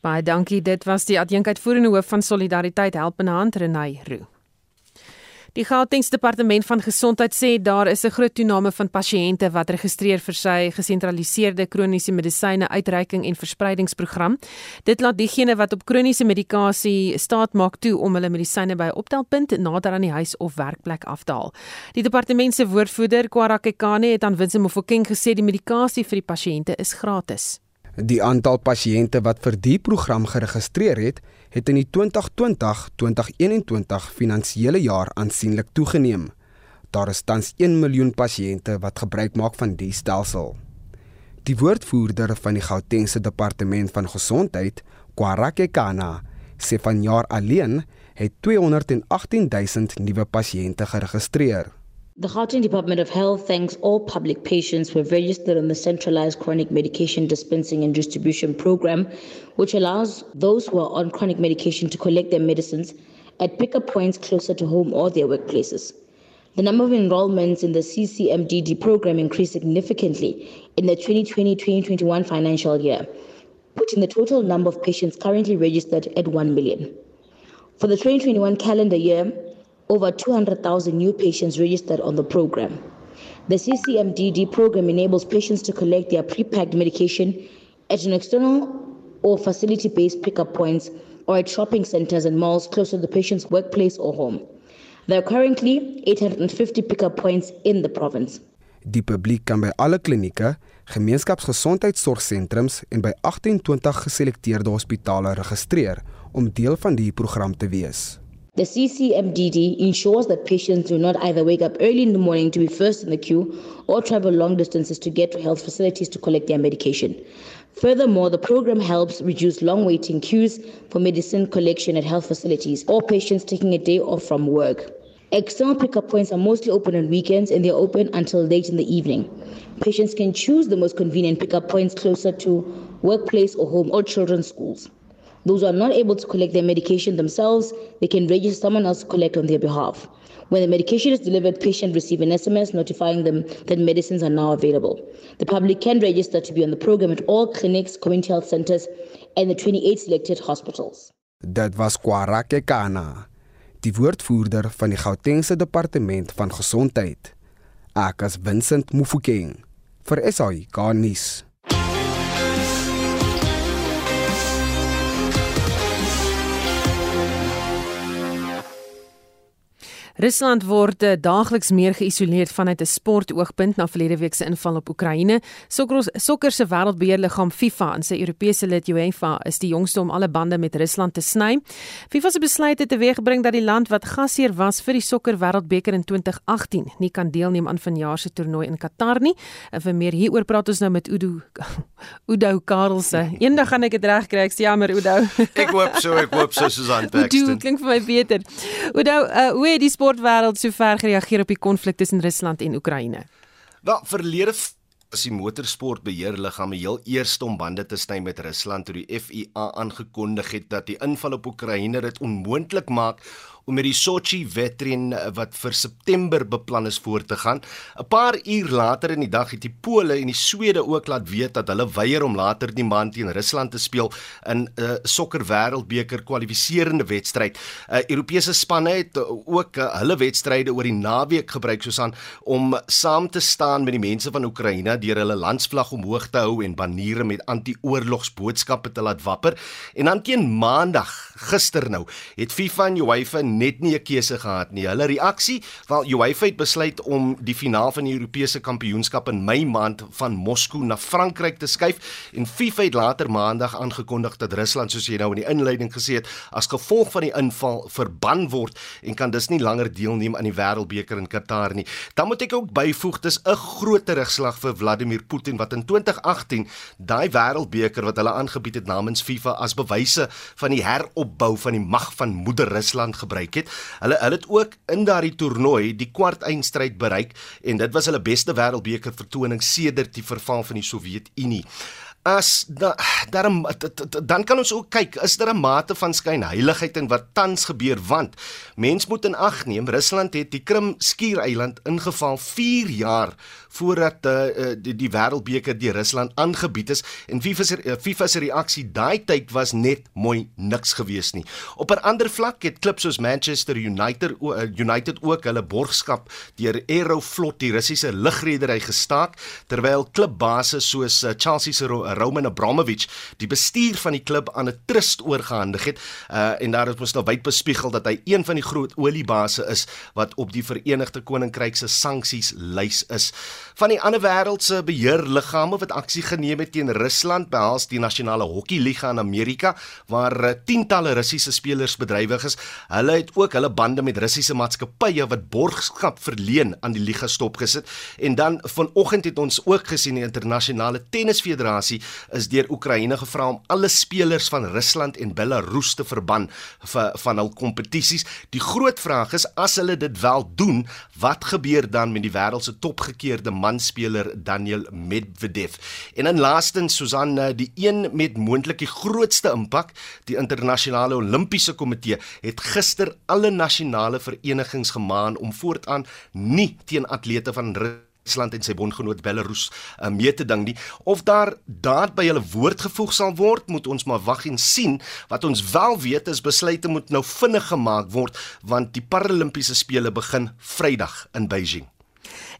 Baie dankie. Dit was die adjunkuitvoerende hoof van Solidariteit Helpende Hand Renay Roo Die Gauteng Departement van Gesondheid sê daar is 'n groot toename van pasiënte wat registreer vir sy gesentraliseerde kroniese medisyne uitreiking en verspreidingsprogram. Dit laat diegene wat op kroniese medikasie staat maak toe om hulle medisyne by 'n optelpunt nader aan die huis of werkplek af te haal. Die departement se woordvoerder, Kwarakekane, het aan Winsie Mofokeng gesê die medikasie vir die pasiënte is gratis. Die aantal pasiënte wat vir die program geregistreer het, het in die 2020-2021 finansiële jaar aansienlik toegeneem. Daar is tans 1 miljoen pasiënte wat gebruik maak van die stelsel. Die woordvoerder van die Gautengse Departement van Gesondheid, Kwarake Kana, sê vanjaar alleen het 218 000 nuwe pasiënte geregistreer. The Gauteng Department of Health thanks all public patients who have registered on the centralized chronic medication dispensing and distribution program, which allows those who are on chronic medication to collect their medicines at pickup points closer to home or their workplaces. The number of enrollments in the CCMDD program increased significantly in the 2020-2021 financial year, putting the total number of patients currently registered at 1 million. For the 2021 calendar year, over 200,000 new patients registered on the program. The CCMDD program enables patients to collect their pre-packed medication at an external or facility-based pickup points or at shopping centers and malls close to the patient's workplace or home. There are currently 850 pickup points in the province. Die publiek kan by alle klinieke, gemeenskapsgesondheidsorgsentrums en by 28 geselekteerde hospitale registreer om deel van die program te wees. The CCMDD ensures that patients do not either wake up early in the morning to be first in the queue or travel long distances to get to health facilities to collect their medication. Furthermore, the program helps reduce long waiting queues for medicine collection at health facilities or patients taking a day off from work. External pickup points are mostly open on weekends and they're open until late in the evening. Patients can choose the most convenient pickup points closer to workplace or home or children's schools. Those who are not able to collect their medication themselves, they can register someone else to collect on their behalf. When the medication is delivered, patients receive an SMS notifying them that medicines are now available. The public can register to be on the program at all clinics, community health centers, and the 28 selected hospitals. Dit was Kwarake Kana, die woordvoerder van die Gautengse Departement van Gesondheid. Ek as Vincent Mufokeng vir SAI Garnis. Rusland word uh, daagliks meer geïsoleer vanuit 'n sportoogpunt na verlede week se inval op Oekraïne. Sokker sokker se wêreldbeheerliggaam FIFA en sy Europese lid UEFA is die jongste om alle bande met Rusland te sny. FIFA se besluit het teweeggebring dat die land wat gasheer was vir die sokker wêreldbeker in 2018 nie kan deelneem aan vanjaar se toernooi in Qatar nie. En vir meer hieroor praat ons nou met Udo Udo Karlse. Eendag gaan ek dit regkry. Ek sê jammer Udo. ek hoop so, ek hoop so Susan Paxton. Udo klink vir my beter. Udo, uh, hoe het die sportwêreld sover gereageer op die konflik tussen Rusland en Oekraïne? Wel, verlede is die motorsportbeheerliggame heel eerste om bande te sny met Rusland toe die FIA aangekondig het dat die inval op Oekraïne dit onmoontlik maak om met die Sochi wedren eh, wat vir September beplan is voort te gaan. 'n Paar uur later in die dag het die Pole en die Swede ook laat weet dat hulle weier om later die maand teen Rusland te speel in 'n uh, sokker wêreldbeker kwalifiserende wedstryd. uh, Europese spanne het ook uh, hulle wedstryde oor die naweek gebruik soos aan om saam te staan met die mense van Oekraïne deur hulle landsvlag omhoog te hou en baniere met anti-oorlogsboodskappe te laat wapper. En dan teen Maandag, gister nou, het FIFA en UEFA net nie 'n keuse gehad nie. Hulle reaksie, wel UEFA het besluit om die finaal van die Europese Kampioenskap in Mei maand van Moskou na Frankryk te skuif en FIFA het later maandag aangekondig dat Rusland soos jy nou in die inleiding gesê het, as gevolg van die inval verban word en kan dus nie langer deelneem aan die Wêreldbeker in Qatar nie. Dan moet ek ook byvoeg dis 'n groot terugslag vir Vladimir Putin wat in 2018 daai Wêreldbeker wat hulle aangebied het namens FIFA as bewyse van die heropbou van die mag van Moeder Rusland gebruik het. Hulle hulle het ook in daardie toernooi die kwart eindstryd bereik en dit was hulle beste Wêreldbeker vertoning sedert die verval van die Sowjetunie as da, daarom dan kan ons ook kyk is daar 'n mate van skynheiligheid in wat tans gebeur want mens moet in ag neem Rusland het die Krim skiereiland ingeval 4 jaar voordat uh, die, die wêreldbeker deur Rusland aangebied is en FIFA se uh, FIFA se reaksie daai tyd was net mooi niks gewees nie. Op 'n ander vlak het klubs soos Manchester United uh, United ook hulle borgskap deur Aeroflot die Russiese lugredery gestaak terwyl klubbases soos uh, Chelsea se Roman Abramovich die bestuur van die klub aan 'n trust oorgehandig het uh, en daar is mos nou wyd bespiegel dat hy een van die groot oliebase is wat op die Verenigde Koninkryk se sanksies lys is. Van die ander wêreldse beheerliggame wat aksie geneem het teen Rusland behels die Nasionale Hokkieliga in Amerika waar uh, tientalle Russiese spelers bedrywig is. Hulle het ook hulle bande met Russiese maatskappye wat borgskap verleen aan die liga stopgesit en dan vanoggend het ons ook gesien die internasionale tennisfederasie is deur Oekraïne gevra om alle spelers van Rusland en Belarus te verban van van hul kompetisies. Die groot vraag is as hulle dit wel doen, wat gebeur dan met die wêreld se topgekeerde manspeler Daniel Medvedev? En dan laastens Susan, die een met moontlik die grootste impak, die internasionale Olimpiese komitee het gister alle nasionale verenigings gemaan om voortaan nie teen atlete van Rusland Rusland en sy bondgenoot Belarus uh, mee te ding nie. Of daar daad by hulle woord gevoeg sal word moet ons maar wag en sien. Wat ons wel weet is besluite moet nou vinnig gemaak word want die paralimpiese spele begin Vrydag in Beijing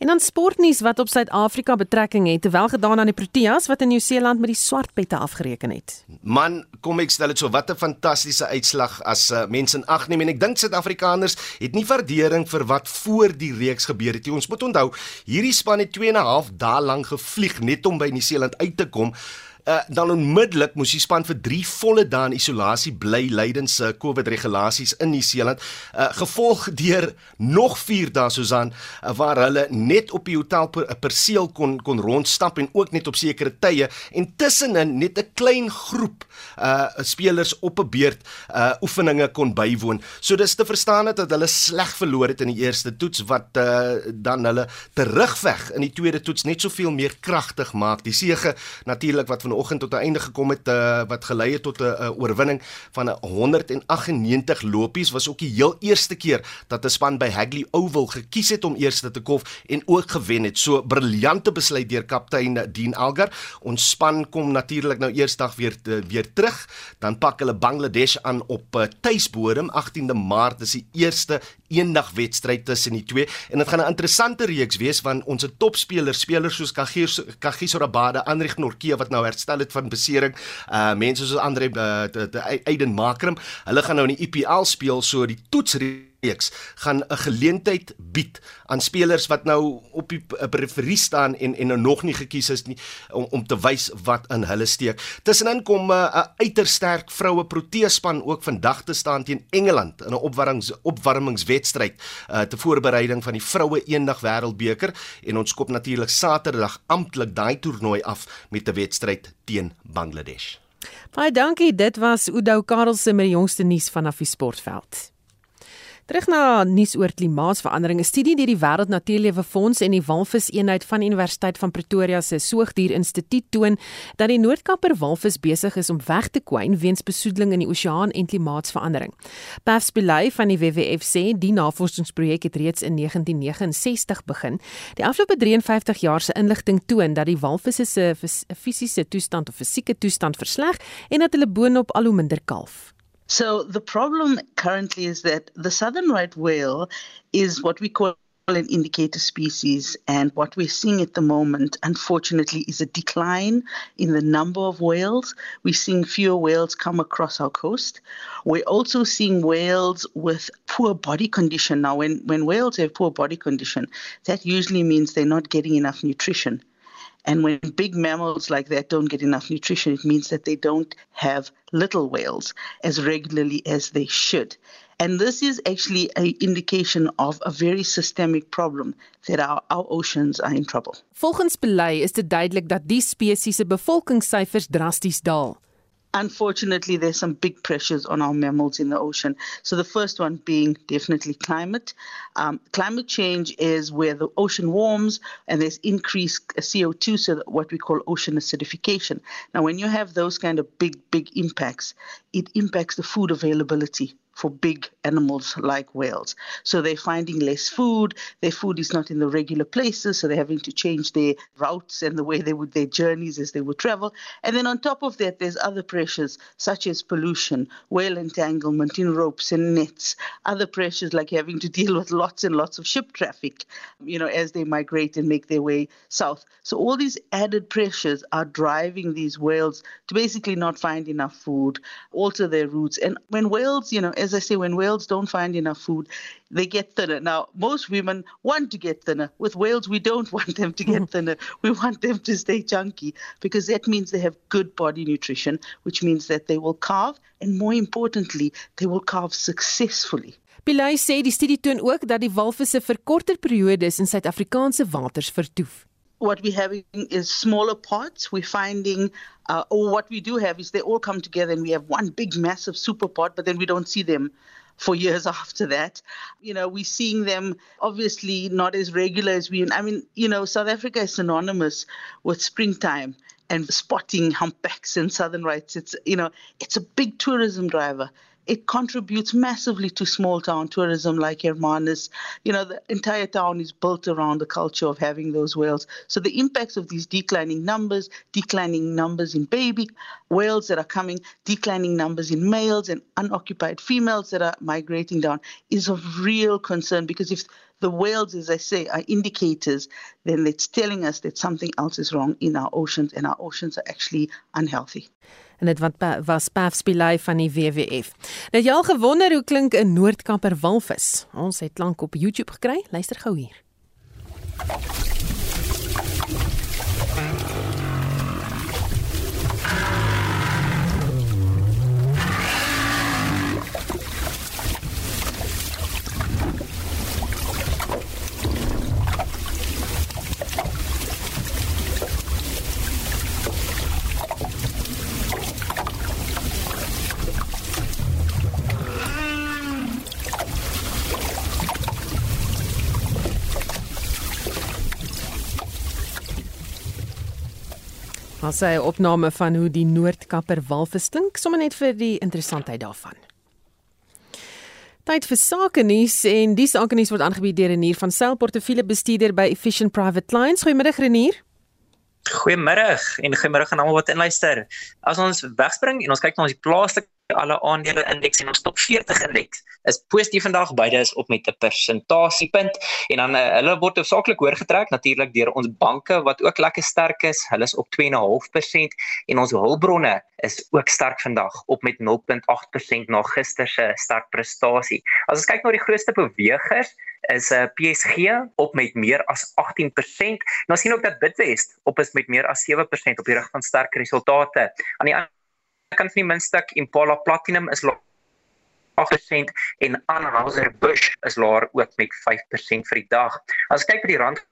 En dan sportnuus wat op Suid-Afrika betrekking het, terwyl gedaan aan die Proteas wat in Nieu-Seeland met die swartpette afgereken het. Man, kom ek stel dit so wat 'n fantastiese uitslag as uh, mense in ag neem en ek dink Suid-Afrikaners het nie waardering vir wat voor die reeks gebeur het nie. Ons moet onthou, hierdie span het 2 en 'n half dae lank gevlieg net om by Nieu-Seeland uit te kom uh, dan onmiddellik moes die span vir 3 volle dae in isolasie bly lydens se uh, COVID regulasies in Nieu-Seeland uh, gevolg deur nog 4 dae Susan uh, waar hulle net op die hotel per, perseel kon kon rondstap en ook net op sekere tye en tussenin net 'n klein groep uh spelers op 'n beurt uh oefeninge kon bywoon. So dis te verstaan dat hulle sleg verloor het in die eerste toets wat uh dan hulle terugveg in die tweede toets net soveel meer kragtig maak. Die sege natuurlik wat van vanoggend tot 'n einde gekom het uh, wat gelei het tot 'n uh, oorwinning van 'n 198 lopies was ook die heel eerste keer dat 'n span by Hagley Oval gekies het om eerste te kolf en ook gewen het. So briljante besluit deur kaptein Dean Elgar. Ons span kom natuurlik nou eersdag weer te, weer terug. Dan pak hulle Bangladesh aan op uh, tuisbodem 18de Maart is die eerste eendag wedstryd tussen die twee en dit gaan 'n interessante reeks wees want ons topspelers spelers soos Kagiso Rabada, Andrich Norkie wat nou herstel het van besering, uh mense soos Andre uh, Aiden Makram, hulle gaan nou in die IPL speel so die toetsreeks reeks gaan 'n geleentheid bied aan spelers wat nou op die periferie staan en en nou nog nie gekies is nie om om te wys wat in hulle steek. Tussenin kom 'n uh, uiters sterk vroue proteespan ook vandag te staan teen Engeland in 'n opwarmings opwarmingswedstryd uh, te voorbereiding van die vroue eendag wêreldbeker en ons skop natuurlik Saterdag amptelik daai toernooi af met 'n wedstryd teen Bangladesh. Baie dankie, dit was Oudo Karelse met die jongste nuus vanaf die sportveld. Terug na nuus oor klimaatsverandering. 'n Studie deur die Wêreld Natuurlewe Fonds en die Walviseenheid van Universiteit van Pretoria se Soogdierinstituut toon dat die Noordkaper walvis besig is om weg te kwyn weens besoedeling in die oseaan en klimaatsverandering. Pefs Belay van die WWF sê die navorsingsprojek het reeds in 1969 begin. Die afgelope 53 jaar se inligting toon dat die walvisse se fisiese toestand of fisieke toestand versleg en dat hulle boonop al hoe minder kalf. So the problem currently is that the southern right whale is what we call an indicator species. And what we're seeing at the moment, unfortunately, is a decline in the number of whales. We're seeing fewer whales come across our coast. We're also seeing whales with poor body condition. Now, when, when whales have poor body condition, that usually means they're not getting enough nutrition. And when big mammals like that don't get enough nutrition, it means that they don't have little whales as regularly as they should. And this is actually an indication of a very systemic problem that our, our oceans are in trouble. Volgens belei is dit duidelik dat die spesies se bevolkingssyfers drasties daal. Unfortunately, there's some big pressures on our mammals in the ocean. So the first one being definitely climate. Um, climate change is where the ocean warms and there's increased CO2, so what we call ocean acidification. Now, when you have those kind of big, big impacts, it impacts the food availability for big animals like whales. So they're finding less food. Their food is not in the regular places, so they're having to change their routes and the way they would their journeys as they would travel. And then on top of that, there's other pressures such as pollution, whale entanglement in ropes and nets, other pressures like having to deal with lots and lots of ship traffic, you know, as they migrate and make their way south. So all these added pressures are driving these whales to basically not find enough food, alter their routes. And when whales, you know, as I say, when whales don't find enough food, they get thinner. Now, most women want to get thinner. With whales, we don't want them to get thinner. We want them to stay chunky because that means they have good body nutrition, which means that they will calve, and more importantly, they will calve successfully. Pilay sê die studie toon ook dat die walvisse vir korter periodes in Suid-Afrikaanse waters vertoef. What we're having is smaller pods. We're finding, uh, or what we do have is they all come together and we have one big, massive super pod, but then we don't see them for years after that. You know, we're seeing them obviously not as regular as we, I mean, you know, South Africa is synonymous with springtime and spotting humpbacks and southern rights. It's, you know, it's a big tourism driver it contributes massively to small town tourism like Hermanus. You know, the entire town is built around the culture of having those whales. So the impacts of these declining numbers, declining numbers in baby whales that are coming, declining numbers in males and unoccupied females that are migrating down is of real concern because if the whales, as I say, are indicators, then it's telling us that something else is wrong in our oceans and our oceans are actually unhealthy. En dit wat was Paf Spilay van die WWF. Nou jy al gewonder hoe klink 'n Noordkaper walvis? Ons het klank op YouTube gekry. Luister gou hier. Sê 'n opname van hoe die Noordkapper walvis klink, sommer net vir die interessantheid daarvan. Tyd vir sake nuus en die sake nuus word aangebied deur Renier van Sail portefeulje bestuurder by Efficient Private Clients. Goeiemôre Renier. Goeiemôre en goeiemôre aan almal wat inluister. As ons wegspring en ons kyk na ons plaaslike alle aandele indeks en ons top 40 indeks is positief vandag beide is op met 'n persentasiepunt en dan uh, hulle word hoofsaaklik hoorgetrek natuurlik deur ons banke wat ook lekker sterk is hulle is op 2.5% en ons hulpbronne is ook sterk vandag op met 0.8% na gister se sterk prestasie as ons kyk na die grootste bewegers is 'n uh, eh, PSG op met meer as 18%. Nou sien ook dat Bidvest op is met meer as 7% op die rug van sterk resultate. Aan die kan van die minstuk Impala Platinum is 8% en Anheuser Busch is laer ook met 5% vir die dag. As kyk by die rand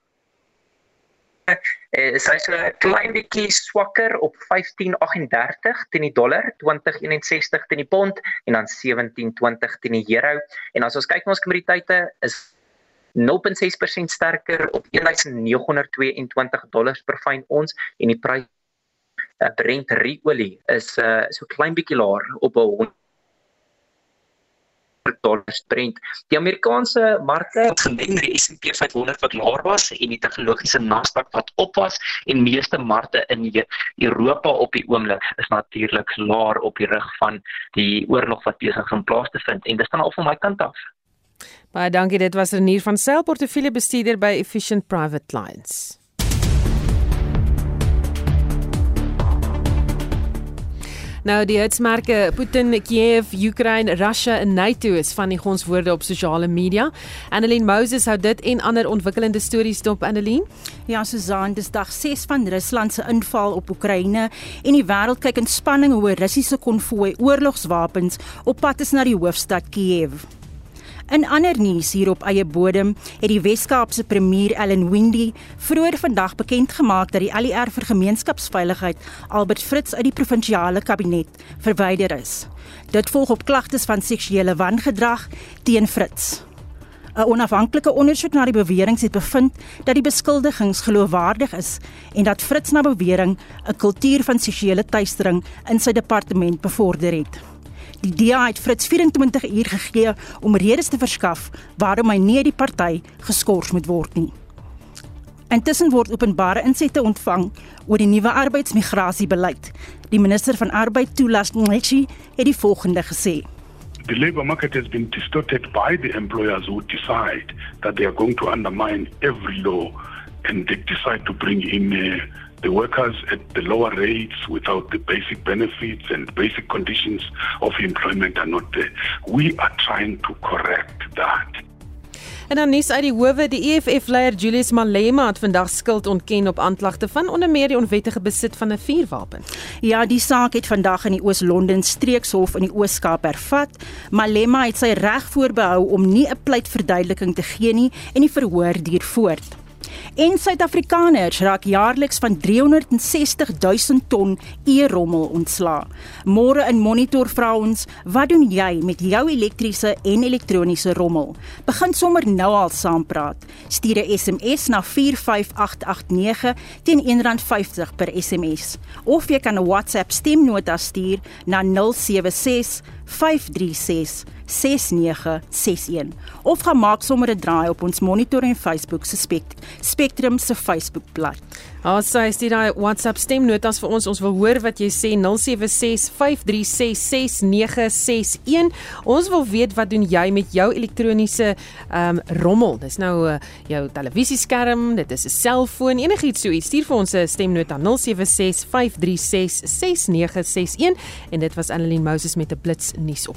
eh is 'n klein bietjie swakker op 15.38 teen die dollar, 20.61 teen die pond en dan 17.20 teen die euro. En as ons kyk na ons kommoditeite is 0.6% sterker op 1922 dollars per fyn ons en die prys uh, Brent olie is uh, so klein bietjie laer op 'n dollars Brent. Die Amerikaanse markte het gewen die S&P 500 wat laer was en die tegnologiese Nasdaq wat op was en meeste markte in Europa op die oomblik is natuurlik laer op die rug van die oorlog wat besig is om plaas te vind en dis dan al van my kant af. Baie dankie, dit was Renier van Sail portefeulje bestuurder by Efficient Private Clients. Nou die hitsmerke Putin, Kiev, Oekraïne, Russia en NATO is van die gonswoorde op sosiale media. Annelien Moses hou dit en ander ontwikkelende stories dop Annelien. Ja, Susan, dis dag 6 van Rusland se inval op Oekraïne en die wêreld kyk in spanning hoe 'n Russiese konvooi oorlogswapens op pad is na die hoofstad Kiev. In ander nuus hier op eie bodem het die Wes-Kaapse premier Ellen Windy vroeër vandag bekend gemaak dat die ALR vir gemeenskapsveiligheid Albert Fritz uit die provinsiale kabinet verwyder is. Dit volg op klagtes van seksuele wangedrag teen Fritz. 'n Onafhanklike ondersoek na die beweringe het bevind dat die beskuldigings geloofwaardig is en dat Fritz na bewering 'n kultuur van seksuele teistering in sy departement bevorder het. Die DA het Fritz 24 uur gegee om redes te verskaf waarom hy nie die party geskort moet word nie. Intussen word openbare insette ontvang oor die nuwe arbeidsmigrasiebeleid. Die minister van Arbeid, Tulas Ngeci, het die volgende gesê: The labor market has been distorted by the employers who decide that they are going to undermine every law and they decide to bring in uh, the workers at the lower rates without the basic benefits and basic conditions of employment are not there. We are trying to correct that. En dan nuus uit die howe, die EFF-leier Julius Malema het vandag skuld ontken op aanklagte van onder meer die onwettige besit van 'n vuurwapen. Ja, die saak het vandag in die Oos-London Streekshof in die Oos-Kaap hervat. Malema het sy reg voorbehou om nie 'n pleitverduideliking te gee nie en die verhoor duur voort. En Suid-Afrikaners raak jaarliks van 360 000 ton e-rommel ontslaa. Môre in Monitor vra ons, wat doen jy met jou elektriese en elektroniese rommel? Begin sommer nou al saampraat. Stuur 'n SMS na 45889 teen R1.50 per SMS of jy kan 'n WhatsApp stemnota stuur na 076 536 6961 of gaan maak sommer 'n draai op ons Monitor en Facebook se Spectrum se Facebookblad. So is dit daai WhatsApp stemnotas vir ons. Ons wil hoor wat jy sê 0765366961. Ons wil weet wat doen jy met jou elektroniese ehm um, rommel? Dis nou uh, jou televisieskerm, dit is 'n selfoon, enigiets so iets. Stuur vir ons 'n stemnota 0765366961 en dit was Annelien Moses met 'n blits nuus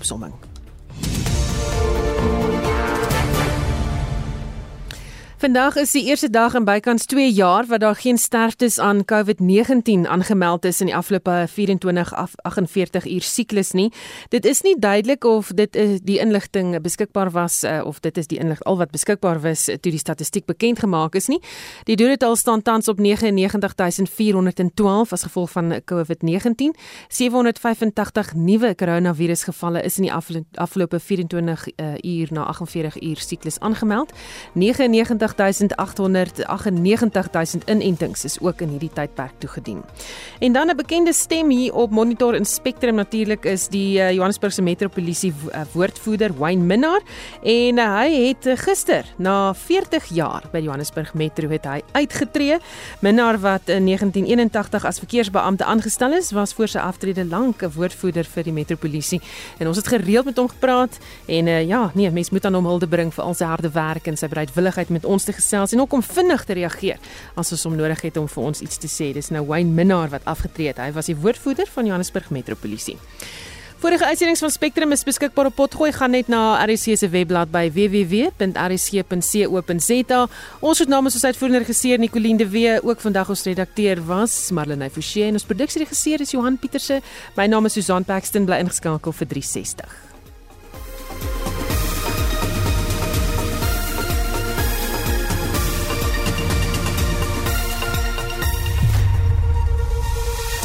Vandag is die eerste dag in bykans 2 jaar wat daar geen sterftes aan COVID-19 aangemeld is in die afgelope 24 af 48 uur siklus nie. Dit is nie duidelik of dit is die inligting beskikbaar was uh, of dit is die inligting al wat beskikbaar was toe die statistiek bekend gemaak is nie. Die dodetal staan tans op 99412 as gevolg van COVID-19. 785 nuwe koronavirusgevalle is in die afgelope 24 uh, uur na 48 uur siklus aangemeld. 99 898.000 inentings is ook in hierdie tydperk toegedien. En dan 'n bekende stem hier op Monitor en Spectrum natuurlik is die uh, Johannesburgse Metropolisie uh, woordvoerder Wayne Minnar en uh, hy het uh, gister na 40 jaar by die Johannesburg Metro het hy uitgetree. Minnar wat in 1981 as verkeersbeampte aangestel is, was voor sy aftrede lank 'n woordvoerder vir die Metropolisie en ons het gereeld met hom gepraat en uh, ja, nee, mens moet aan hom hulde bring vir al sy harde werk en sy bereidwilligheid met ons ons te gesels en ook om vinnig te reageer as ons hom nodig het om vir ons iets te sê. Dis nou Wayne Minnar wat afgetree het. Hy was die woordvoerder van Johannesburg Metropolisie. Vorige uitsendings van Spectrum is beskikbaar op potgooi gaan net na RC se webblad by www.rc.co.za. Ons het namens ons uitvoerende regisseur Nicoline de Wee ook vandag ons redakteur was Marlene Forsie en ons produksieregisseur is Johan Pieterse. My naam is Susan Paxton bly ingeskakel vir 360.